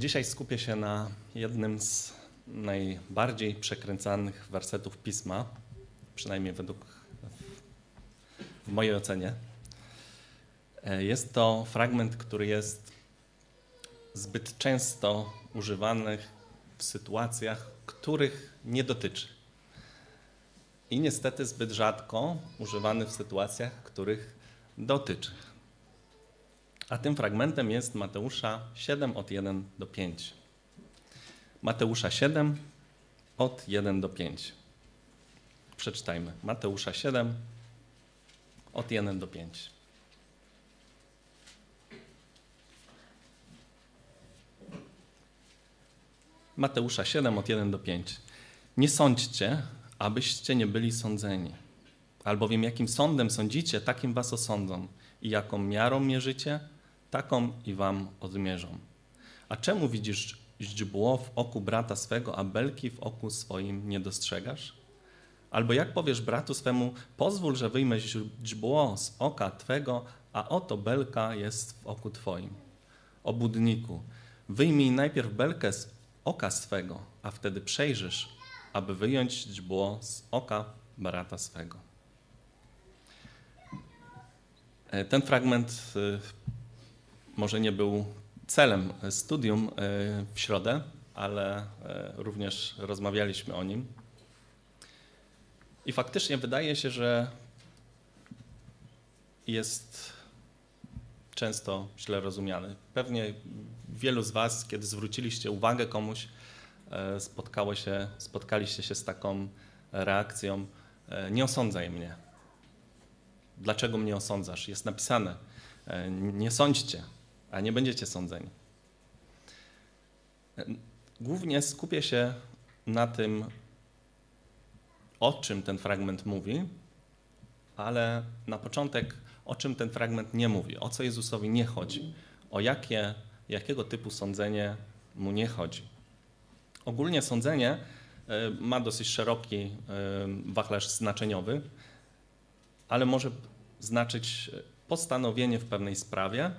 Dzisiaj skupię się na jednym z najbardziej przekręcanych wersetów pisma, przynajmniej według w mojej ocenie. Jest to fragment, który jest zbyt często używany w sytuacjach, których nie dotyczy. I niestety zbyt rzadko używany w sytuacjach, których dotyczy. A tym fragmentem jest Mateusza 7 od 1 do 5. Mateusza 7 od 1 do 5. Przeczytajmy. Mateusza 7 od 1 do 5. Mateusza 7 od 1 do 5. Nie sądźcie, abyście nie byli sądzeni. Albowiem jakim sądem sądzicie, takim was osądzą. I jaką miarą mierzycie, taką i wam odmierzą. A czemu widzisz źdźbło w oku brata swego, a belki w oku swoim nie dostrzegasz? Albo jak powiesz bratu swemu, pozwól, że wyjmę źdźbło z oka twego, a oto belka jest w oku twoim. Obudniku, wyjmij najpierw belkę z oka swego, a wtedy przejrzysz, aby wyjąć źdźbło z oka brata swego. E, ten fragment e, może nie był celem studium e, w środę, ale również rozmawialiśmy o nim. I faktycznie wydaje się, że jest często źle rozumiany. Pewnie wielu z Was, kiedy zwróciliście uwagę komuś, spotkało się, spotkaliście się z taką reakcją: Nie osądzaj mnie. Dlaczego mnie osądzasz? Jest napisane: Nie sądźcie a nie będziecie sądzeni. Głównie skupię się na tym, o czym ten fragment mówi, ale na początek, o czym ten fragment nie mówi, o co Jezusowi nie chodzi, o jakie, jakiego typu sądzenie mu nie chodzi. Ogólnie sądzenie e, ma dosyć szeroki e, wachlarz znaczeniowy, ale może znaczyć postanowienie w pewnej sprawie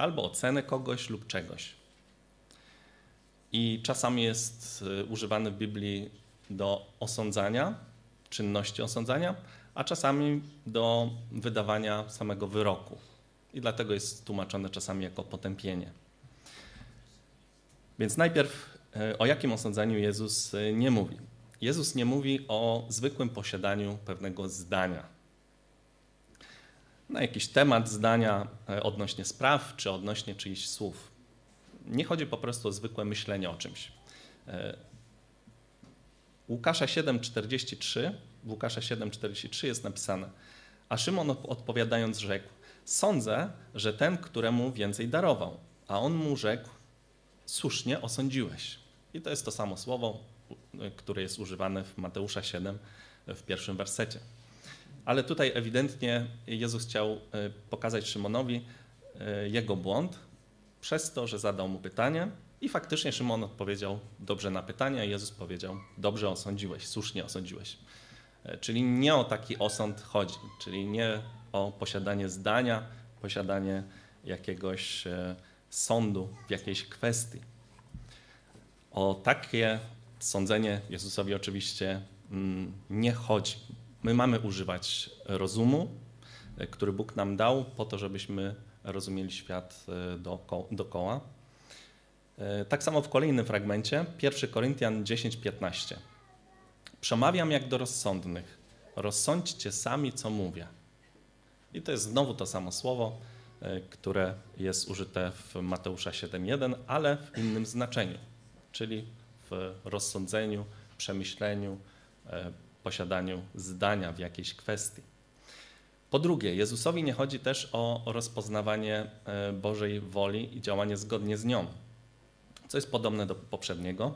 albo ocenę kogoś lub czegoś. I czasami jest y, używany w Biblii do osądzania, czynności osądzania, a czasami do wydawania samego wyroku. I dlatego jest tłumaczone czasami jako potępienie. Więc najpierw y, o jakim osądzaniu Jezus y, nie mówi? Jezus nie mówi o zwykłym posiadaniu pewnego zdania na jakiś temat zdania e, odnośnie spraw czy odnośnie czyichś słów. Nie chodzi po prostu o zwykłe myślenie o czymś. E, Łukasza 7,43, w Łukasza 7,43 jest napisane, a Szymon odpowiadając rzekł, sądzę, że ten, któremu więcej darował, a on mu rzekł, słusznie osądziłeś. I to jest to samo słowo, e, które jest używane w Mateusza 7 w pierwszym wersecie. Ale tutaj ewidentnie Jezus chciał e, pokazać Szymonowi e, jego błąd przez to, że zadał mu pytanie i faktycznie Szymon odpowiedział dobrze na pytanie, a Jezus powiedział dobrze osądziłeś, słusznie osądziłeś. E, czyli nie o taki osąd chodzi, czyli nie o posiadanie zdania, posiadanie jakiegoś sądu w jakiejś kwestii. O takie sądzenie Jezusowi oczywiście mm, nie chodzi. My mamy używać rozumu, e, który Bóg nam dał, po to, żebyśmy rozumieli świat e, dookoła. E, tak samo w kolejnym fragmencie, 1 Koryntian 10:15. Przemawiam jak do rozsądnych. Rozsądźcie sami, co mówię. I to jest znowu to samo słowo, które jest użyte w Mateusza 7:1, ale w innym znaczeniu, czyli w rozsądzeniu, przemyśleniu, posiadaniu zdania w jakiejś kwestii. Po drugie, Jezusowi nie chodzi też o rozpoznawanie e, Bożej woli i działanie zgodnie z nią, co jest podobne do poprzedniego.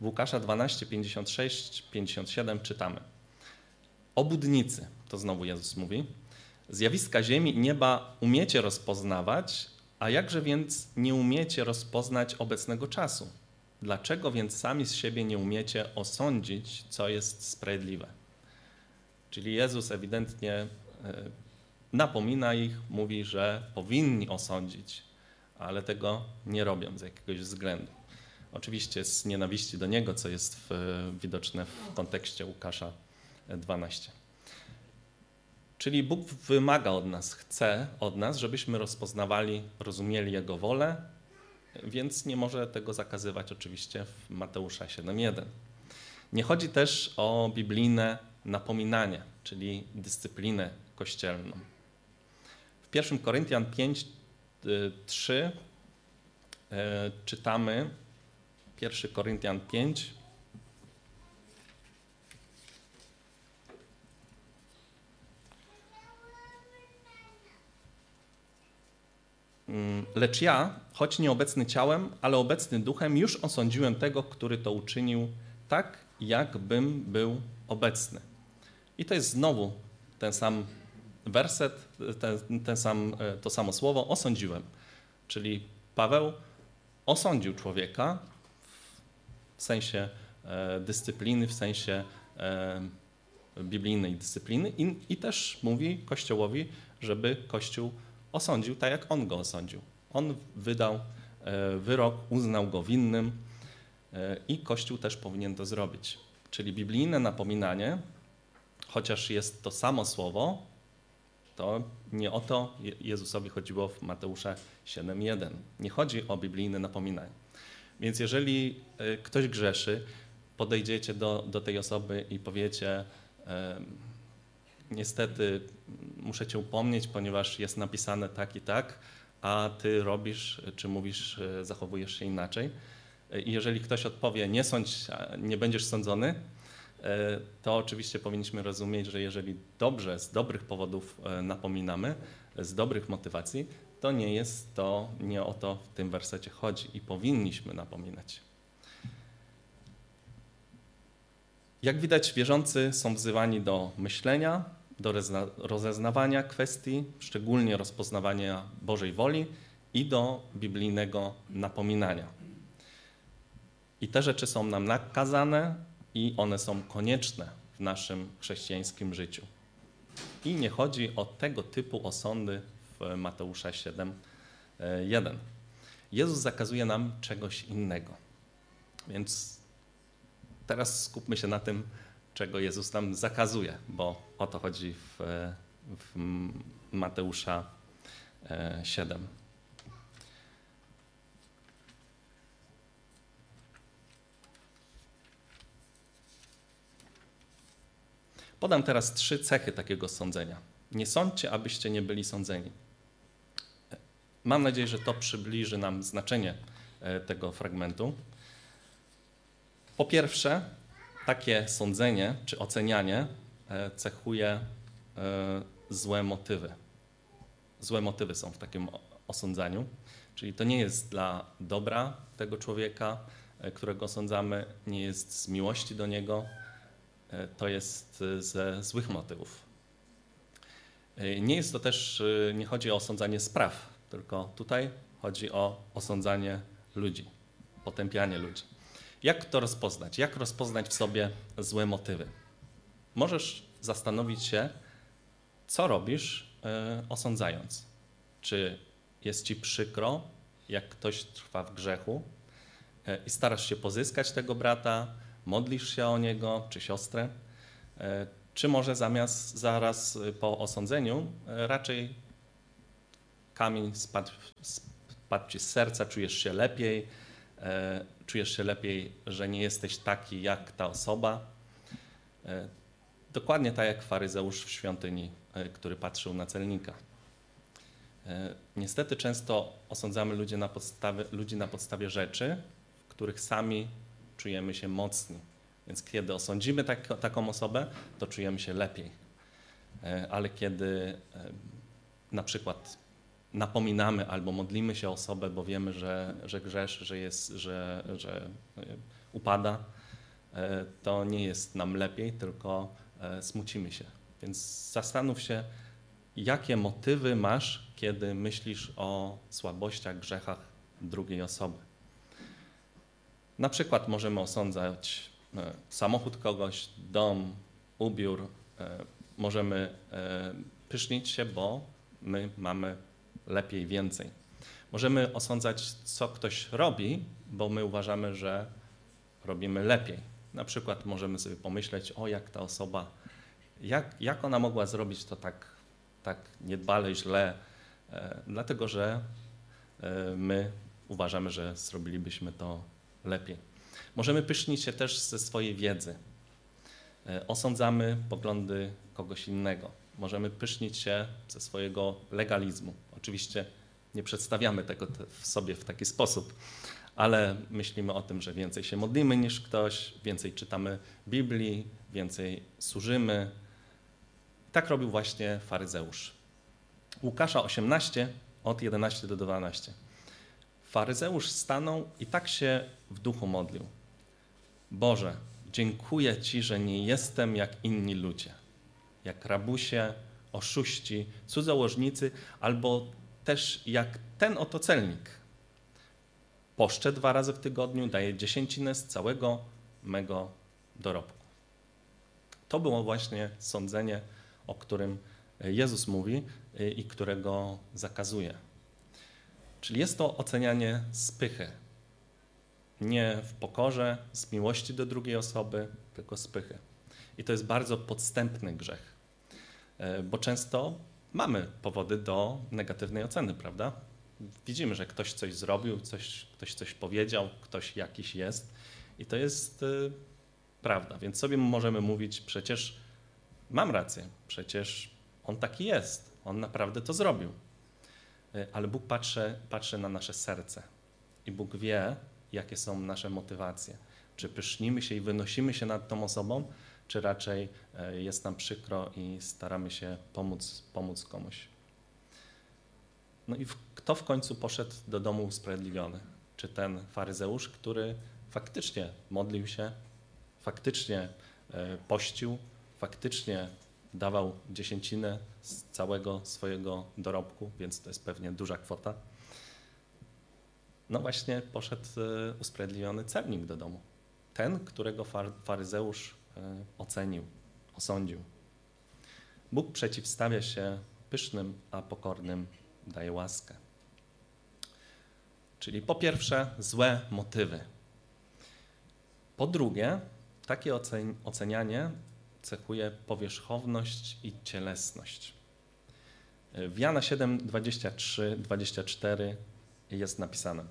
W Łukasza 12, 56, 57 czytamy. Obudnicy, to znowu Jezus mówi, zjawiska ziemi i nieba umiecie rozpoznawać, a jakże więc nie umiecie rozpoznać obecnego czasu? Dlaczego więc sami z siebie nie umiecie osądzić, co jest sprawiedliwe? Czyli Jezus ewidentnie e, napomina ich, mówi, że powinni osądzić, ale tego nie robią z jakiegoś względu. Oczywiście z nienawiści do Niego, co jest w, widoczne w kontekście Łukasza 12. Czyli Bóg wymaga od nas, chce od nas, żebyśmy rozpoznawali, rozumieli Jego wolę, więc nie może tego zakazywać oczywiście w Mateusza 7.1. Nie chodzi też o biblijne napominanie, czyli dyscyplinę kościelną. W 1 Koryntian 5, 3 e, czytamy 1 Koryntian 5, Lecz ja, choć nieobecny ciałem, ale obecny duchem, już osądziłem tego, który to uczynił, tak jakbym był obecny. I to jest znowu ten sam werset, ten, ten sam, e, to samo słowo, osądziłem. Czyli Paweł osądził człowieka w sensie e, dyscypliny, w sensie e, biblijnej dyscypliny i, i też mówi Kościołowi, żeby Kościół osądził tak, jak on go osądził. On wydał wyrok, uznał go winnym i Kościół też powinien to zrobić. Czyli biblijne napominanie, chociaż jest to samo słowo, to nie o to Jezusowi chodziło w Mateusza 7.1. Nie chodzi o biblijne napominanie. Więc jeżeli e, ktoś grzeszy, podejdziecie do, do tej osoby i powiecie, e, niestety muszę cię upomnieć, ponieważ jest napisane tak i tak, a ty robisz, czy mówisz, e, zachowujesz się inaczej. I jeżeli ktoś odpowie, nie sądź, nie będziesz sądzony, E, to oczywiście powinniśmy rozumieć, że jeżeli dobrze, z dobrych powodów e, napominamy, z dobrych motywacji, to nie jest to, nie o to w tym wersecie chodzi i powinniśmy napominać. Jak widać, wierzący są wzywani do myślenia, do rozeznawania kwestii, szczególnie rozpoznawania Bożej woli i do biblijnego napominania. I te rzeczy są nam nakazane, i one są konieczne w naszym chrześcijańskim życiu. I nie chodzi o tego typu osądy w Mateusza 7:1. Jezus zakazuje nam czegoś innego. Więc teraz skupmy się na tym, czego Jezus nam zakazuje, bo o to chodzi w, w Mateusza 7. Podam teraz trzy cechy takiego sądzenia. Nie sądźcie, abyście nie byli sądzeni. Mam nadzieję, że to przybliży nam znaczenie e, tego fragmentu. Po pierwsze, takie sądzenie czy ocenianie e, cechuje e, złe motywy. Złe motywy są w takim osądzaniu, czyli to nie jest dla dobra tego człowieka, którego osądzamy, nie jest z miłości do niego, E, to jest e, ze złych motywów. E, nie jest to też, nie chodzi o osądzanie spraw, tylko tutaj chodzi o osądzanie ludzi, potępianie ludzi. Jak to rozpoznać? Jak rozpoznać w sobie złe motywy? Możesz zastanowić się, co robisz osądzając. Czy jest ci przykro, jak ktoś trwa w grzechu i starasz się pozyskać tego brata, modlisz się o niego czy siostrę, e, czy może zamiast zaraz po osądzeniu raczej kamień spadł, spadł ci z serca, czujesz się lepiej, czujesz się lepiej, że nie jesteś taki jak ta osoba. Dokładnie tak jak faryzeusz w świątyni, który patrzył na celnika. Niestety często osądzamy ludzi na podstawie, ludzi na podstawie rzeczy, w których sami czujemy się mocni. Więc kiedy osądzimy tak, taką osobę, to czujemy się lepiej. E, ale kiedy e, na przykład napominamy albo modlimy się o osobę, bo wiemy, że, że grzeszy, że, jest, że, że e, upada, to nie jest nam lepiej, tylko smucimy się. Więc zastanów się, jakie motywy masz, kiedy myślisz o słabościach, grzechach drugiej osoby. Na przykład możemy osądzać e, samochód kogoś, dom, ubiór. E, możemy e, pysznić się, bo my mamy lepiej, więcej. Możemy osądzać, co ktoś robi, bo my uważamy, że robimy lepiej. Na przykład możemy sobie pomyśleć, o jak ta osoba, jak, jak ona mogła zrobić to tak, tak niedbale, źle, e, dlatego że e, my uważamy, że zrobilibyśmy to lepiej. Możemy pysznić się też ze swojej wiedzy. E, osądzamy poglądy kogoś innego. Możemy pysznić się ze swojego legalizmu. Oczywiście nie przedstawiamy tego w sobie w taki sposób, ale myślimy o tym, że więcej się modlimy niż ktoś, więcej czytamy Biblii, więcej służymy. Tak robił właśnie faryzeusz. Łukasza 18 od 11 do 12. Faryzeusz stanął i tak się w duchu modlił. Boże, dziękuję Ci, że nie jestem jak inni ludzie, jak rabusie, oszuści, cudzołożnicy, albo też jak ten oto celnik. Poszczę dwa razy w tygodniu, daję dziesięcinę z całego mego dorobku. To było właśnie sądzenie, o którym Jezus mówi i którego zakazuje. Czyli jest to ocenianie z pychy. Nie w pokorze, z miłości do drugiej osoby, tylko z pychy. I to jest bardzo podstępny grzech, bo często mamy powody do negatywnej oceny, prawda? Widzimy, że ktoś coś zrobił, coś, ktoś coś powiedział, ktoś jakiś jest i to jest y, prawda. Więc sobie możemy mówić, przecież mam rację, przecież on taki jest, on naprawdę to zrobił. Y, ale Bóg patrzy, patrzy na nasze serce i Bóg wie, jakie są nasze motywacje. Czy pysznimy się i wynosimy się nad tą osobą, czy raczej e, jest nam przykro i staramy się pomóc, pomóc komuś. No i kto w końcu poszedł do domu usprawiedliwiony? Czy ten faryzeusz, który faktycznie modlił się, faktycznie e, pościł, faktycznie dawał dziesięcinę z całego swojego dorobku, więc to jest pewnie duża kwota. No właśnie poszedł e, usprawiedliwiony celnik do domu. Ten, którego faryzeusz ocenił, osądził. Bóg przeciwstawia się pysznym, a pokornym daje łaskę. Czyli po pierwsze złe motywy. Po drugie, takie ocenianie cechuje powierzchowność i cielesność. W Jana 7, 23, 24 jest napisane: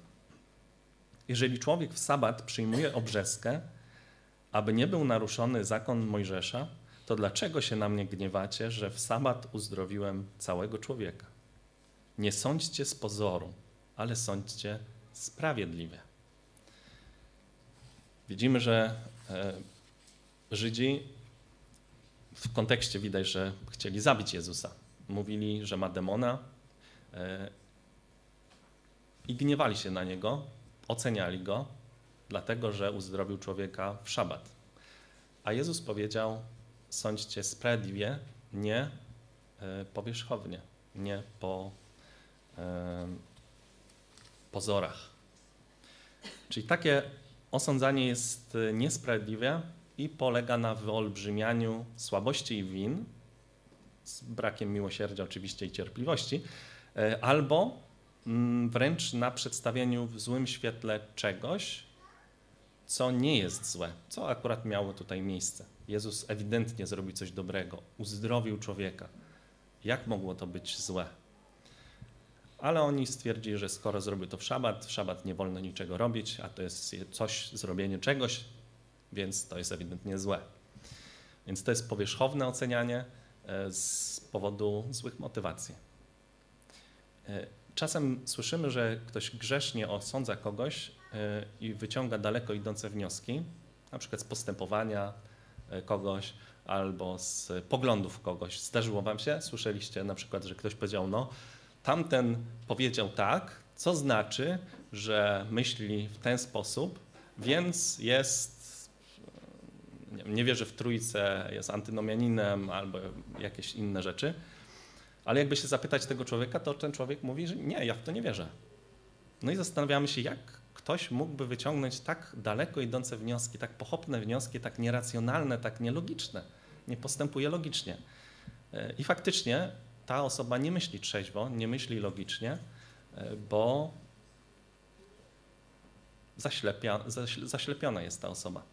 Jeżeli człowiek w sabat przyjmuje obrzeskę, aby nie był naruszony zakon Mojżesza, to dlaczego się na mnie gniewacie, że w sabat uzdrowiłem całego człowieka? Nie sądźcie z pozoru, ale sądźcie sprawiedliwie. Widzimy, że e, Żydzi w kontekście widać, że chcieli zabić Jezusa. Mówili, że ma demona e, i gniewali się na niego, oceniali go, dlatego że uzdrowił człowieka w szabat. A Jezus powiedział: sądźcie sprawiedliwie, nie e, powierzchownie, nie po e, pozorach. Czyli takie osądzanie jest niesprawiedliwe, i polega na wyolbrzymianiu słabości i win, z brakiem miłosierdzia oczywiście i cierpliwości, e, albo mm, wręcz na przedstawieniu w złym świetle czegoś, co nie jest złe, co akurat miało tutaj miejsce. Jezus ewidentnie zrobił coś dobrego, uzdrowił człowieka. Jak mogło to być złe? Ale oni stwierdzili, że skoro zrobił to w szabat, w szabat nie wolno niczego robić, a to jest coś, zrobienie czegoś, więc to jest ewidentnie złe. Więc to jest powierzchowne ocenianie e, z powodu złych motywacji. E, czasem słyszymy, że ktoś grzesznie osądza kogoś i wyciąga daleko idące wnioski, na przykład z postępowania kogoś albo z poglądów kogoś. Zdarzyło wam się? Słyszeliście na przykład, że ktoś powiedział, no tamten powiedział tak, co znaczy, że myśli w ten sposób, więc jest nie, nie wierzy w trójce, jest antynomianinem albo jakieś inne rzeczy. Ale jakby się zapytać tego człowieka, to ten człowiek mówi, że nie, ja w to nie wierzę. No i zastanawiamy się, jak ktoś mógłby wyciągnąć tak daleko idące wnioski, tak pochopne wnioski, tak nieracjonalne, tak nielogiczne. Nie postępuje logicznie. E, I faktycznie ta osoba nie myśli trzeźwo, nie myśli logicznie, e, bo zaślepia, zaślepiona jest ta osoba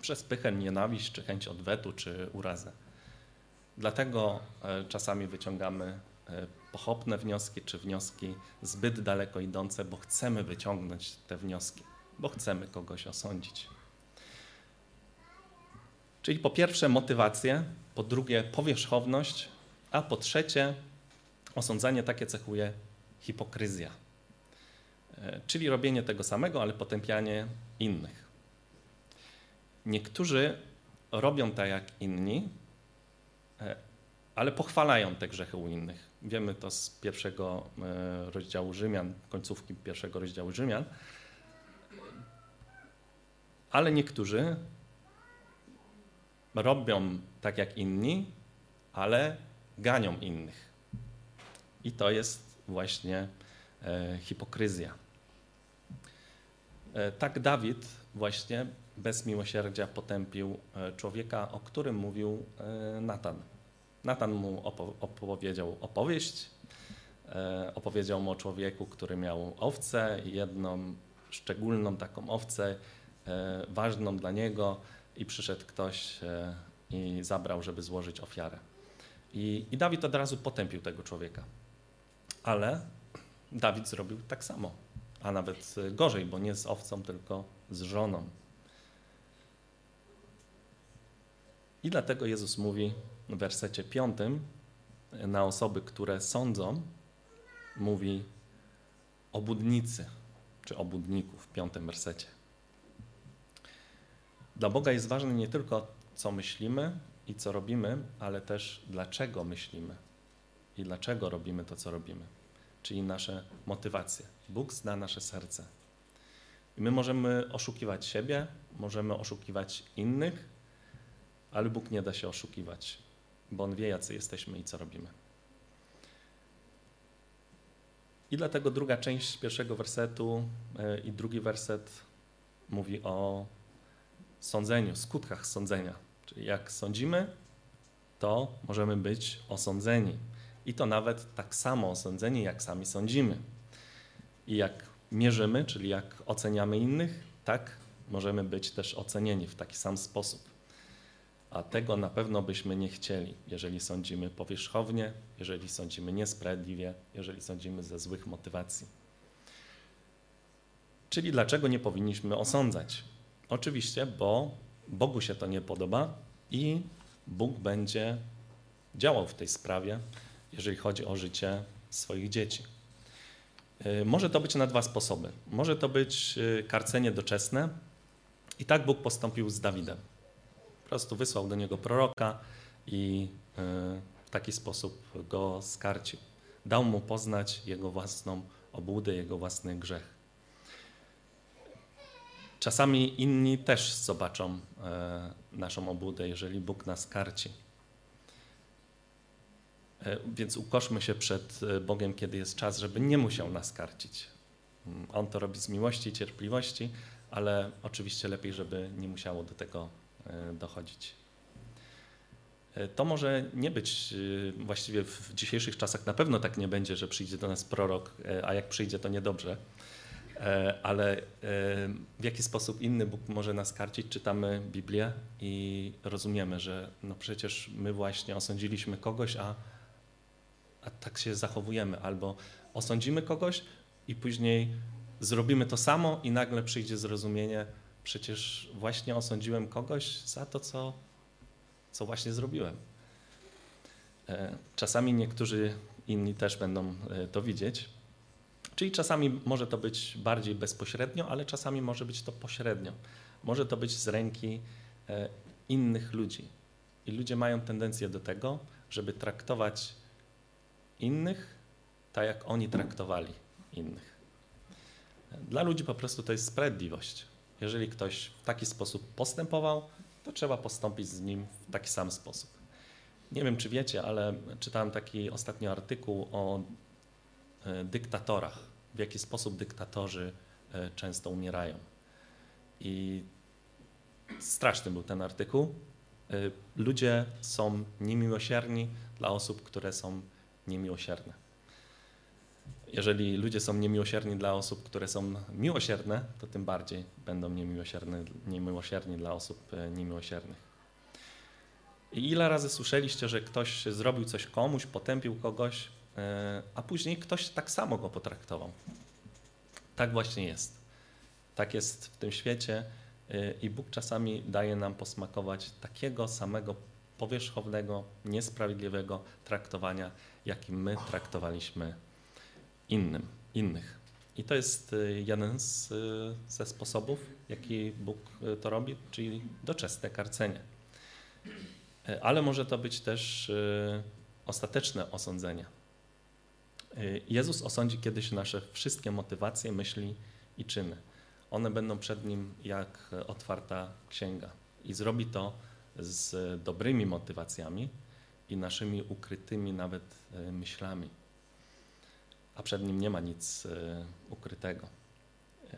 przez pychę, nienawiść, czy chęć odwetu, czy urazę. Dlatego e, czasami wyciągamy pochopne wnioski, czy wnioski zbyt daleko idące, bo chcemy wyciągnąć te wnioski, bo chcemy kogoś osądzić. Czyli po pierwsze motywację, po drugie powierzchowność, a po trzecie osądzanie takie cechuje hipokryzja. E, czyli robienie tego samego, ale potępianie innych. Niektórzy robią tak jak inni, e, ale pochwalają te grzechy u innych. Wiemy to z pierwszego e, rozdziału Rzymian, końcówki pierwszego rozdziału Rzymian. Ale niektórzy robią tak jak inni, ale ganią innych. I to jest właśnie e, hipokryzja. E, tak Dawid właśnie bez miłosierdzia potępił człowieka, o którym mówił Natan. Natan mu opowiedział opowieść, e, opowiedział mu o człowieku, który miał owcę, jedną szczególną taką owcę, ważną dla niego i przyszedł ktoś i zabrał, żeby złożyć ofiarę. I, I Dawid od razu potępił tego człowieka. Ale Dawid zrobił tak samo, a nawet gorzej, bo nie z owcą, tylko z żoną. I dlatego Jezus mówi w wersecie piątym na osoby, które sądzą, mówi obudnicy, czy obudników w piątym wersecie. Dla Boga jest ważne nie tylko, co myślimy i co robimy, ale też dlaczego myślimy i dlaczego robimy to, co robimy, czyli nasze motywacje. Bóg zna nasze serce. I my możemy oszukiwać siebie, możemy oszukiwać innych, ale Bóg nie da się oszukiwać, bo On wie, jacy jesteśmy i co robimy. I dlatego druga część pierwszego wersetu e, i drugi werset mówi o sądzeniu, skutkach sądzenia. Czyli jak sądzimy, to możemy być osądzeni. I to nawet tak samo osądzeni, jak sami sądzimy. I jak mierzymy, czyli jak oceniamy innych, tak możemy być też ocenieni w taki sam sposób a tego na pewno byśmy nie chcieli, jeżeli sądzimy powierzchownie, jeżeli sądzimy niesprawiedliwie, jeżeli sądzimy ze złych motywacji. Czyli dlaczego nie powinniśmy osądzać? Oczywiście, bo Bogu się to nie podoba i Bóg będzie działał w tej sprawie, jeżeli chodzi o życie swoich dzieci. Y, może to być na dwa sposoby. Może to być y, karcenie doczesne, i tak Bóg postąpił z Dawidem prostu wysłał do niego proroka i e, w taki sposób go skarcił. Dał mu poznać jego własną obłudę, jego własny grzech. Czasami inni też zobaczą e, naszą obłudę, jeżeli Bóg nas karci. E, więc ukoszmy się przed Bogiem, kiedy jest czas, żeby nie musiał nas karcić. Mm, On to robi z miłości i cierpliwości, ale oczywiście lepiej, żeby nie musiało do tego dochodzić. E, to może nie być, e, właściwie w dzisiejszych czasach na pewno tak nie będzie, że przyjdzie do nas prorok, a jak przyjdzie, to niedobrze. Ale w jaki sposób inny Bóg może nas karcić? Czytamy Biblię i rozumiemy, że no przecież my właśnie osądziliśmy kogoś, a, a tak się zachowujemy. Albo osądzimy kogoś i później zrobimy to samo i nagle przyjdzie zrozumienie, Przecież właśnie osądziłem kogoś za to, co, co właśnie zrobiłem. E, czasami niektórzy inni też będą e, to widzieć. Czyli czasami może to być bardziej bezpośrednio, ale czasami może być to pośrednio. Może to być z ręki e, innych ludzi. I ludzie mają tendencję do tego, żeby traktować innych tak, jak oni traktowali innych. Dla ludzi po prostu to jest sprawiedliwość. Jeżeli ktoś w taki sposób postępował, to trzeba postąpić z nim w taki sam sposób. Nie wiem, czy wiecie, ale czytałem taki ostatnio artykuł o e, dyktatorach, w jaki sposób dyktatorzy e, często umierają. I straszny był ten artykuł. E, ludzie są niemiłosierni dla osób, które są niemiłosierne. Jeżeli ludzie są niemiłosierni dla osób, które są miłosierne, to tym bardziej będą niemiłosierni, niemiłosierni dla osób e, niemiłosiernych. I ile razy słyszeliście, że ktoś zrobił coś komuś, potępił kogoś, e, a później ktoś tak samo go potraktował? Tak właśnie jest. Tak jest w tym świecie e, i Bóg czasami daje nam posmakować takiego samego powierzchownego, niesprawiedliwego traktowania, jakim my traktowaliśmy innym, innych. I to jest y, jeden z, y, ze sposobów, jaki Bóg y, to robi, czyli doczesne karcenie. Ale może to być też ostateczne osądzenie. Jezus osądzi kiedyś nasze wszystkie motywacje, myśli i czyny. One będą przed Nim jak otwarta księga i zrobi to z dobrymi motywacjami i naszymi ukrytymi nawet myślami a przed nim nie ma nic e, ukrytego.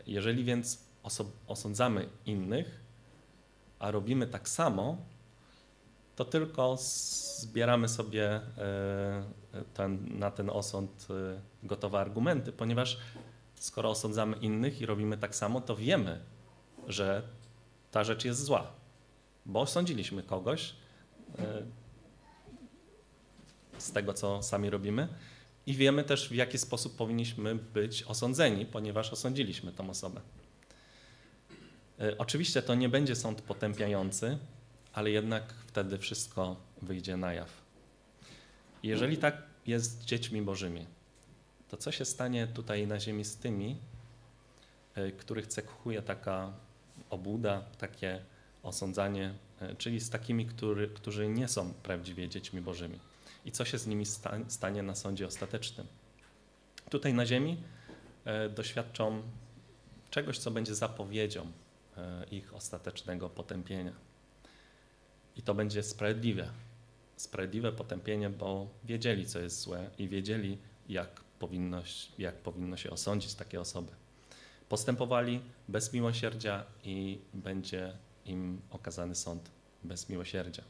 Jeżeli więc osądzamy innych, a robimy tak samo, to tylko zbieramy sobie e, ten, na ten osąd gotowe argumenty, ponieważ skoro osądzamy innych i robimy tak samo, to wiemy, że ta rzecz jest zła, bo osądziliśmy kogoś z tego, co sami robimy i wiemy też, w jaki sposób powinniśmy być osądzeni, ponieważ osądziliśmy tą osobę. E, oczywiście to nie będzie sąd potępiający, ale jednak wtedy wszystko wyjdzie na jaw. Jeżeli tak jest z dziećmi Bożymi, to co się stanie tutaj na ziemi z tymi, e, których cechuje taka obuda, takie osądzanie, e, czyli z takimi, który, którzy nie są prawdziwie dziećmi Bożymi? I co się z nimi stanie na sądzie ostatecznym. Tutaj na Ziemi e, doświadczą czegoś, co będzie zapowiedzią e, ich ostatecznego potępienia. I to będzie sprawiedliwe. Sprawiedliwe potępienie, bo wiedzieli, co jest złe i wiedzieli, jak powinno, jak powinno się osądzić takie osoby. Postępowali bez miłosierdzia i będzie im okazany sąd bez miłosierdzia.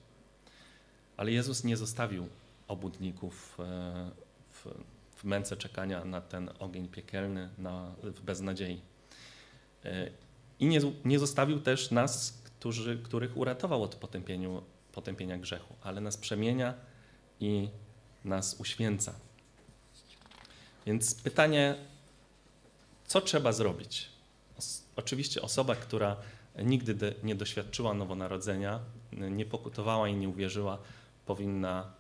Ale Jezus nie zostawił obudników e, w, w męce czekania na ten ogień piekielny, na, w beznadziei. E, I nie, nie zostawił też nas, którzy, których uratował od potępienia grzechu, ale nas przemienia i nas uświęca. Więc pytanie, co trzeba zrobić? Oczywiście osoba, która nigdy nie doświadczyła nowonarodzenia, nie pokutowała i nie uwierzyła, powinna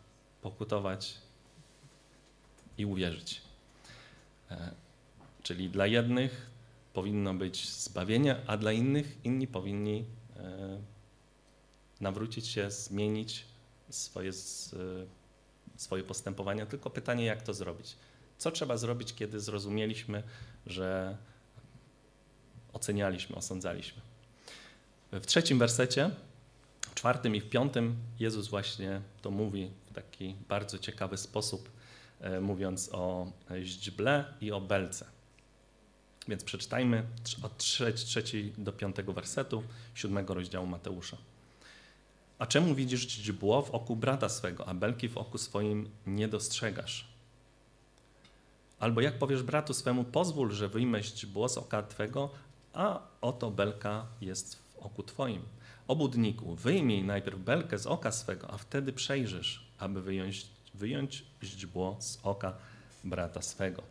pokutować i uwierzyć. E, czyli dla jednych powinno być zbawienie, a dla innych inni powinni e, nawrócić się, zmienić swoje, e, swoje postępowania. Tylko pytanie, jak to zrobić? Co trzeba zrobić, kiedy zrozumieliśmy, że ocenialiśmy, osądzaliśmy? W trzecim wersecie, w czwartym i w piątym Jezus właśnie to mówi w taki bardzo ciekawy sposób, e, mówiąc o źdźble i o belce. Więc przeczytajmy od trzeciej do piątego wersetu siódmego rozdziału Mateusza. A czemu widzisz źdźbło w oku brata swego, a belki w oku swoim nie dostrzegasz? Albo jak powiesz bratu swemu, pozwól, że wyjmę źdźbło z oka twego, a oto belka jest w oku twoim. Obudniku, wyjmij najpierw belkę z oka swego, a wtedy przejrzysz, aby wyjąć, wyjąć źdźbło z oka brata swego.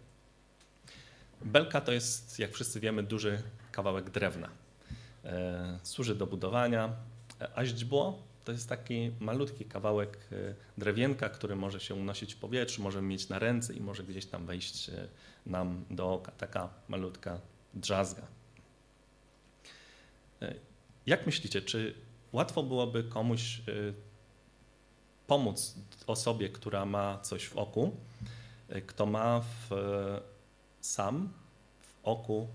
Belka to jest, jak wszyscy wiemy, duży kawałek drewna. E, służy do budowania, a źdźbło to jest taki malutki kawałek e, drewienka, który może się unosić w powietrzu, możemy mieć na ręce i może gdzieś tam wejść e, nam do oka. Taka malutka drzazga. Jak myślicie, czy łatwo byłoby komuś y, pomóc osobie, która ma coś w oku, y, kto ma w, sam w oku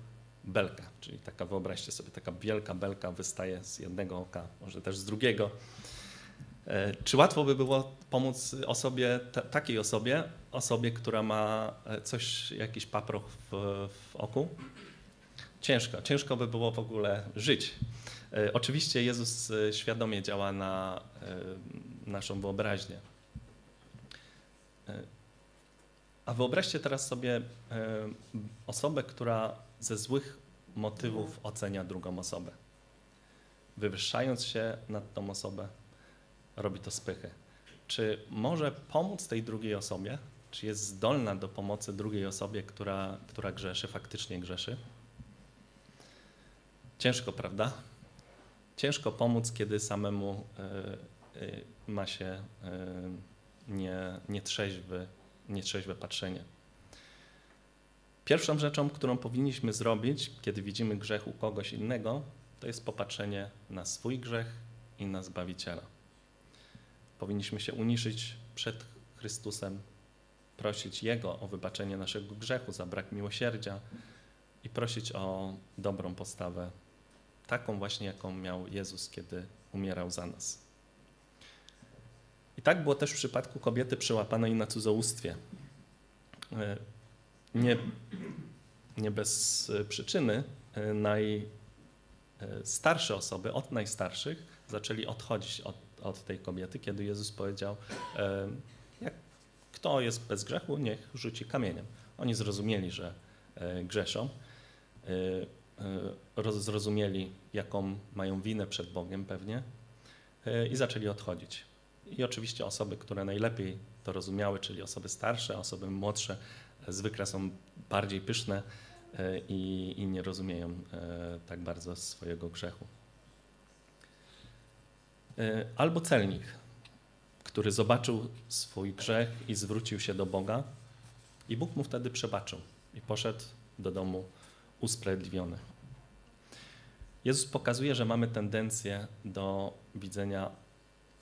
belkę, czyli taka, wyobraźcie sobie, taka wielka belka wystaje z jednego oka, może też z drugiego. Y, czy łatwo by było pomóc osobie, takiej osobie, osobie, która ma coś, jakiś paproch w, w oku? Ciężko, ciężko by było w ogóle żyć. E, oczywiście Jezus e, świadomie działa na e, naszą wyobraźnię. A wyobraźcie teraz sobie osobę, która ze złych motywów ocenia drugą osobę. Wywyższając się nad tą osobę, robi to z pychy. Czy może pomóc tej drugiej osobie? Czy jest zdolna do pomocy drugiej osobie, która, która grzeszy, faktycznie grzeszy? Ciężko, prawda? Ciężko pomóc, kiedy samemu y, y, ma się y, nie, nietrzeźwy, nietrzeźwe patrzenie. Pierwszą rzeczą, którą powinniśmy zrobić, kiedy widzimy grzech u kogoś innego, to jest popatrzenie na swój grzech i na Zbawiciela. Powinniśmy się uniszyć przed Chrystusem, prosić Jego o wybaczenie naszego grzechu za brak miłosierdzia i prosić o dobrą postawę, taką właśnie, jaką miał Jezus, kiedy umierał za nas. I tak było też w przypadku kobiety przyłapanej na cudzołóstwie. E, nie, nie bez przyczyny e, najstarsze osoby, od najstarszych, zaczęli odchodzić od, od tej kobiety, kiedy Jezus powiedział, e, jak kto jest bez grzechu, niech rzuci kamieniem. Oni zrozumieli, że grzeszą, zrozumieli, jaką mają winę przed Bogiem pewnie i zaczęli odchodzić. I oczywiście osoby, które najlepiej to rozumiały, czyli osoby starsze, osoby młodsze, zwykle są bardziej pyszne e, i, i nie rozumieją e, tak bardzo swojego grzechu. E, albo celnik, który zobaczył swój grzech i zwrócił się do Boga, i Bóg mu wtedy przebaczył i poszedł do domu usprawiedliwiony. Jezus pokazuje, że mamy tendencję do widzenia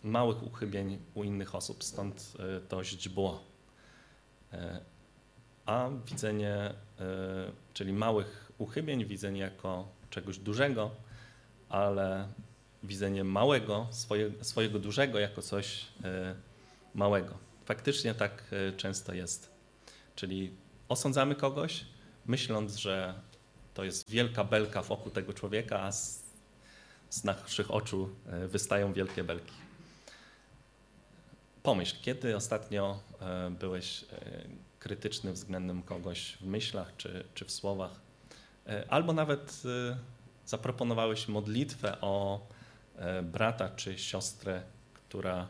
małych uchybień u innych osób, stąd e, to źdźbło. E, a widzenie, e, czyli małych uchybień, widzenie jako czegoś dużego, ale widzenie małego, swoje, swojego dużego jako coś małego. Faktycznie tak często jest. Czyli osądzamy kogoś, myśląc, że to jest wielka belka wokół tego człowieka, a z, z naszych oczu wystają wielkie belki. Pomyśl, kiedy ostatnio e, byłeś e, krytyczny względem kogoś w myślach czy, czy w słowach, e, albo nawet zaproponowałeś modlitwę o brata czy siostrę, która,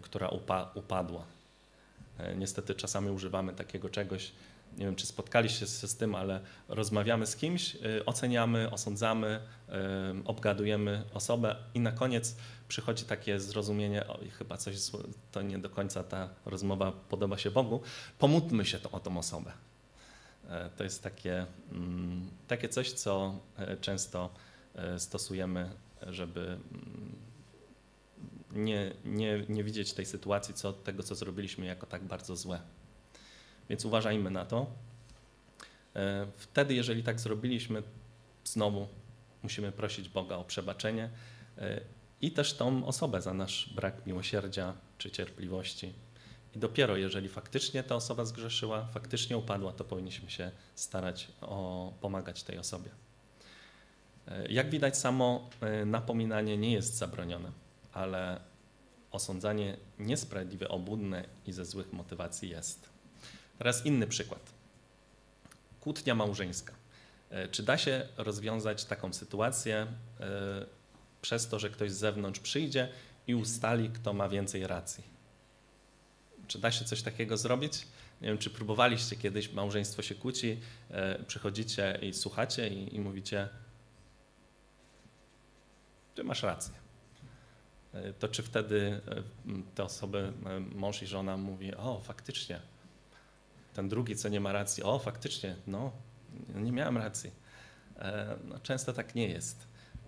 która upadła. Niestety czasami używamy takiego czegoś, nie wiem, czy spotkaliście się z tym, ale rozmawiamy z kimś, y, oceniamy, osądzamy, y, obgadujemy osobę i na koniec przychodzi takie zrozumienie, oj, chyba coś, to nie do końca ta rozmowa podoba się Bogu, pomódlmy się to, o tą osobę. E, to jest takie, mm, takie coś, co e, często e, stosujemy, żeby mm, nie, nie, nie widzieć tej sytuacji, co, tego, co zrobiliśmy, jako tak bardzo złe. Więc uważajmy na to. E, wtedy, jeżeli tak zrobiliśmy, znowu musimy prosić Boga o przebaczenie e, i też tą osobę za nasz brak miłosierdzia czy cierpliwości. I dopiero jeżeli faktycznie ta osoba zgrzeszyła, faktycznie upadła, to powinniśmy się starać o pomagać tej osobie. E, jak widać, samo napominanie nie jest zabronione, ale osądzanie niesprawiedliwe, obłudne i ze złych motywacji jest. Teraz inny przykład. Kłótnia małżeńska. E, czy da się rozwiązać taką sytuację e, przez to, że ktoś z zewnątrz przyjdzie i ustali, kto ma więcej racji? Czy da się coś takiego zrobić? Nie wiem, czy próbowaliście kiedyś, małżeństwo się kłóci, e, przychodzicie i słuchacie i, i mówicie, ty masz rację. To czy wtedy te osoby, mąż i żona mówi, o faktycznie, ten drugi, co nie ma racji, o faktycznie, no, nie miałem racji. E, no, często tak nie jest.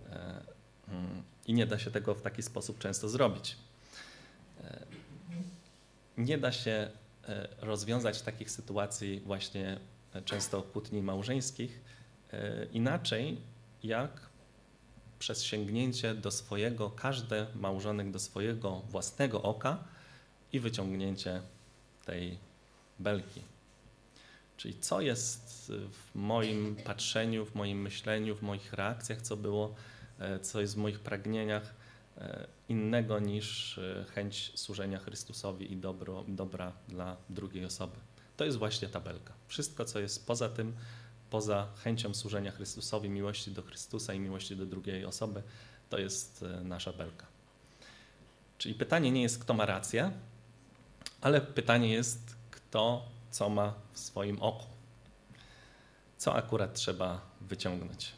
E, mm, I nie da się tego w taki sposób często zrobić. E, nie da się rozwiązać takich sytuacji właśnie często kłótni małżeńskich inaczej jak przez sięgnięcie do swojego, każdy małżonek do swojego własnego oka i wyciągnięcie tej belki. Czyli co jest w moim patrzeniu, w moim myśleniu, w moich reakcjach, co było, e, co jest w moich pragnieniach e, innego niż e, chęć służenia Chrystusowi i dobro, dobra dla drugiej osoby. to jest właśnie ta belka. Wszystko, co jest poza tym, poza chęcią służenia Chrystusowi, miłości do Chrystusa i miłości do drugiej osoby, to jest nasza belka. Czyli pytanie nie jest, kto ma rację, ale pytanie jest, kto co ma w swoim oku. Co akurat trzeba wyciągnąć.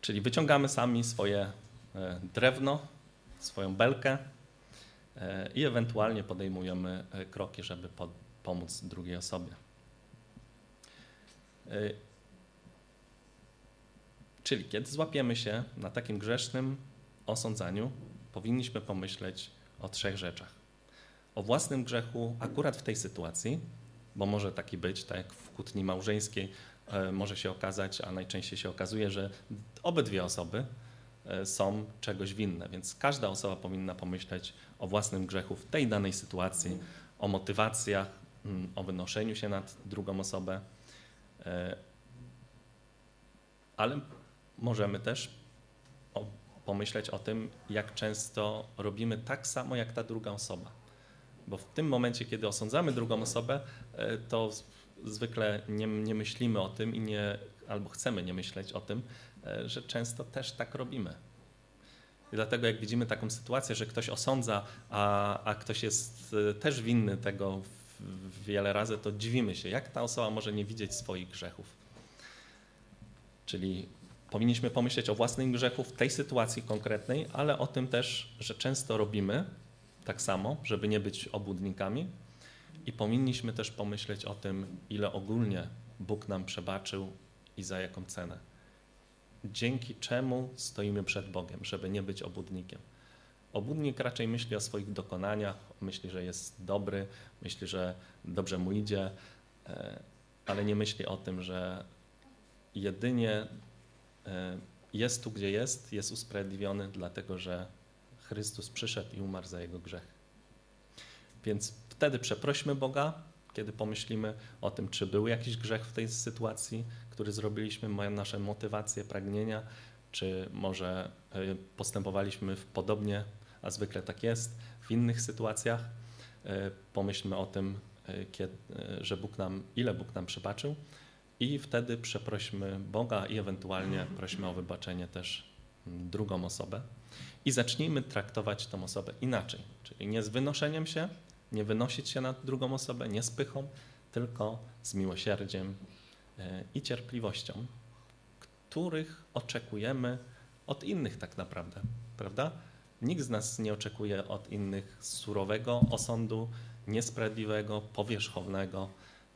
Czyli wyciągamy sami swoje e, drewno, swoją belkę e, i ewentualnie podejmujemy kroki, żeby pomóc drugiej osobie. Czyli kiedy złapiemy się na takim grzesznym osądzaniu, powinniśmy pomyśleć o trzech rzeczach. O własnym grzechu akurat w tej sytuacji, bo może taki być, tak jak w kłótni małżeńskiej e, może się okazać, a najczęściej się okazuje, że obydwie osoby e, są czegoś winne, więc każda osoba powinna pomyśleć o własnym grzechu w tej danej sytuacji, o motywacjach, mm, o wynoszeniu się nad drugą osobę, e, ale możemy też pomyśleć o tym, jak często robimy tak samo jak ta druga osoba. Bo w tym momencie, kiedy osądzamy drugą osobę, e, to zwykle nie, nie myślimy o tym i nie, albo chcemy nie myśleć o tym, e, że często też tak robimy. I dlatego jak widzimy taką sytuację, że ktoś osądza, a, a ktoś jest e, też winny tego wiele razy, to dziwimy się, jak ta osoba może nie widzieć swoich grzechów. Czyli powinniśmy pomyśleć o własnym grzechu w tej sytuacji konkretnej, ale o tym też, że często robimy tak samo, żeby nie być obłudnikami. I powinniśmy też pomyśleć o tym, ile ogólnie Bóg nam przebaczył i za jaką cenę. Dzięki czemu stoimy przed Bogiem, żeby nie być obłudnikiem. Obłudnik raczej myśli o swoich dokonaniach, myśli, że jest dobry, myśli, że dobrze mu idzie, e, ale nie myśli o tym, że jedynie E, jest tu, gdzie jest, jest usprawiedliwiony, dlatego że Chrystus przyszedł i umarł za jego grzech. Więc wtedy przeprośmy Boga, kiedy pomyślimy o tym, czy był jakiś grzech w tej sytuacji, który zrobiliśmy, mają nasze motywacje, pragnienia, czy może e, postępowaliśmy podobnie, a zwykle tak jest, w innych sytuacjach. E, pomyślmy o tym, że Bóg nam, ile Bóg nam przebaczył i wtedy przeprośmy Boga i ewentualnie prośmy o wybaczenie też drugą osobę. I zacznijmy traktować tą osobę inaczej, czyli nie z wynoszeniem się, nie wynosić się nad drugą osobę, nie z pychą, tylko z miłosierdziem e, i cierpliwością, których oczekujemy od innych tak naprawdę, prawda? Nikt z nas nie oczekuje od innych surowego osądu, niesprawiedliwego, powierzchownego,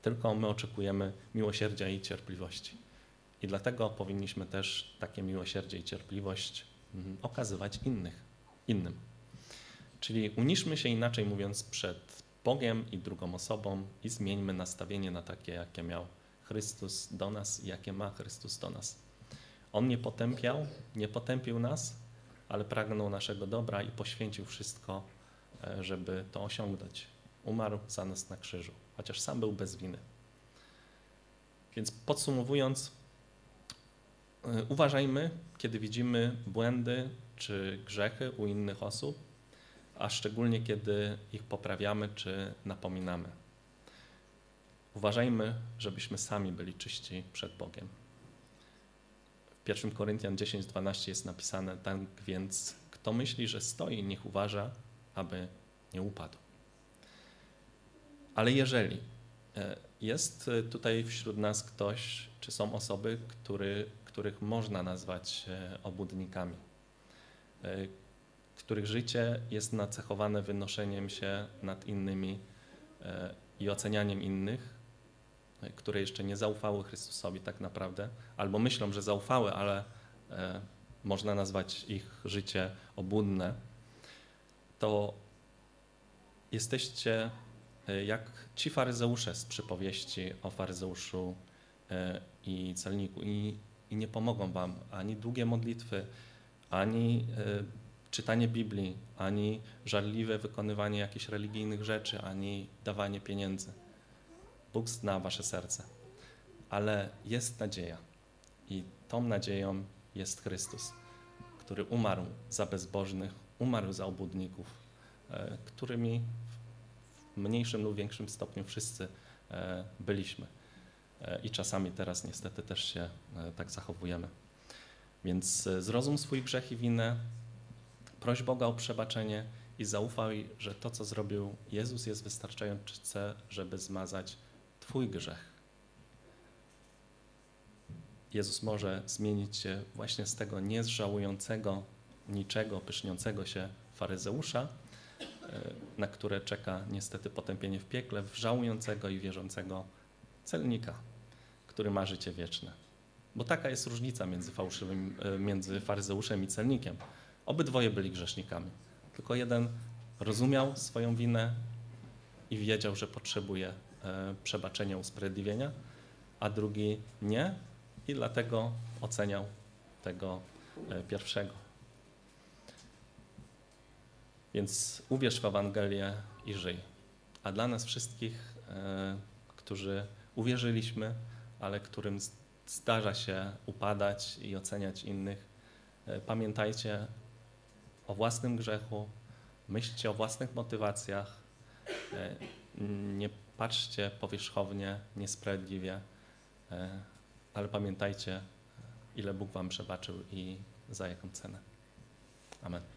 tylko my oczekujemy miłosierdzia i cierpliwości. I dlatego powinniśmy też takie miłosierdzie i cierpliwość mm, okazywać innych, innym. Czyli uniszmy się inaczej mówiąc przed Bogiem i drugą osobą i zmieńmy nastawienie na takie, jakie miał Chrystus do nas i jakie ma Chrystus do nas. On nie potępiał, nie potępił nas, ale pragnął naszego dobra i poświęcił wszystko, e, żeby to osiągnąć. Umarł za nas na krzyżu chociaż sam był bez winy. Więc podsumowując, uważajmy, kiedy widzimy błędy czy grzechy u innych osób, a szczególnie kiedy ich poprawiamy czy napominamy. Uważajmy, żebyśmy sami byli czyści przed Bogiem. W 1 Koryntian 10:12 jest napisane: Tak więc, kto myśli, że stoi, niech uważa, aby nie upadł. Ale jeżeli e, jest e, tutaj wśród nas ktoś, czy są osoby, który, których można nazwać e, obłudnikami, których życie jest nacechowane wynoszeniem się nad innymi i ocenianiem innych, które jeszcze nie zaufały Chrystusowi tak naprawdę, albo myślą, że zaufały, ale można nazwać ich życie obłudne, to jesteście E, jak ci faryzeusze z przypowieści o faryzeuszu e, i celniku. I, i nie pomogą wam ani długie modlitwy, ani e, czytanie Biblii, ani żarliwe wykonywanie jakichś religijnych rzeczy, ani dawanie pieniędzy. Bóg zna wasze serce, ale jest nadzieja i tą nadzieją jest Chrystus, który umarł za bezbożnych, umarł za obłudników, którymi mniejszym lub większym stopniu wszyscy e, byliśmy. I czasami teraz niestety też się e, tak zachowujemy. Więc e, zrozum swój grzech i winę, proś Boga o przebaczenie i zaufaj, że to, co zrobił Jezus, jest wystarczające, żeby zmazać Twój grzech. Jezus może zmienić cię właśnie z tego niezżałującego niczego, pyszniącego się faryzeusza, e, na które czeka niestety potępienie w piekle, w żałującego i wierzącego celnika, który ma życie wieczne. Bo taka jest różnica między fałszywym, e, między faryzeuszem i celnikiem. Obydwoje byli grzesznikami. Tylko jeden rozumiał swoją winę i wiedział, że potrzebuje e, przebaczenia, usprawiedliwienia, a drugi nie i dlatego oceniał tego e, pierwszego. Więc uwierz w Ewangelię i żyj. A dla nas wszystkich, którzy uwierzyliśmy, ale którym zdarza się upadać i oceniać innych, e, pamiętajcie o własnym grzechu, myślcie o własnych motywacjach, e, nie patrzcie powierzchownie, niesprawiedliwie, e, ale pamiętajcie, ile Bóg Wam przebaczył i za jaką cenę. Amen.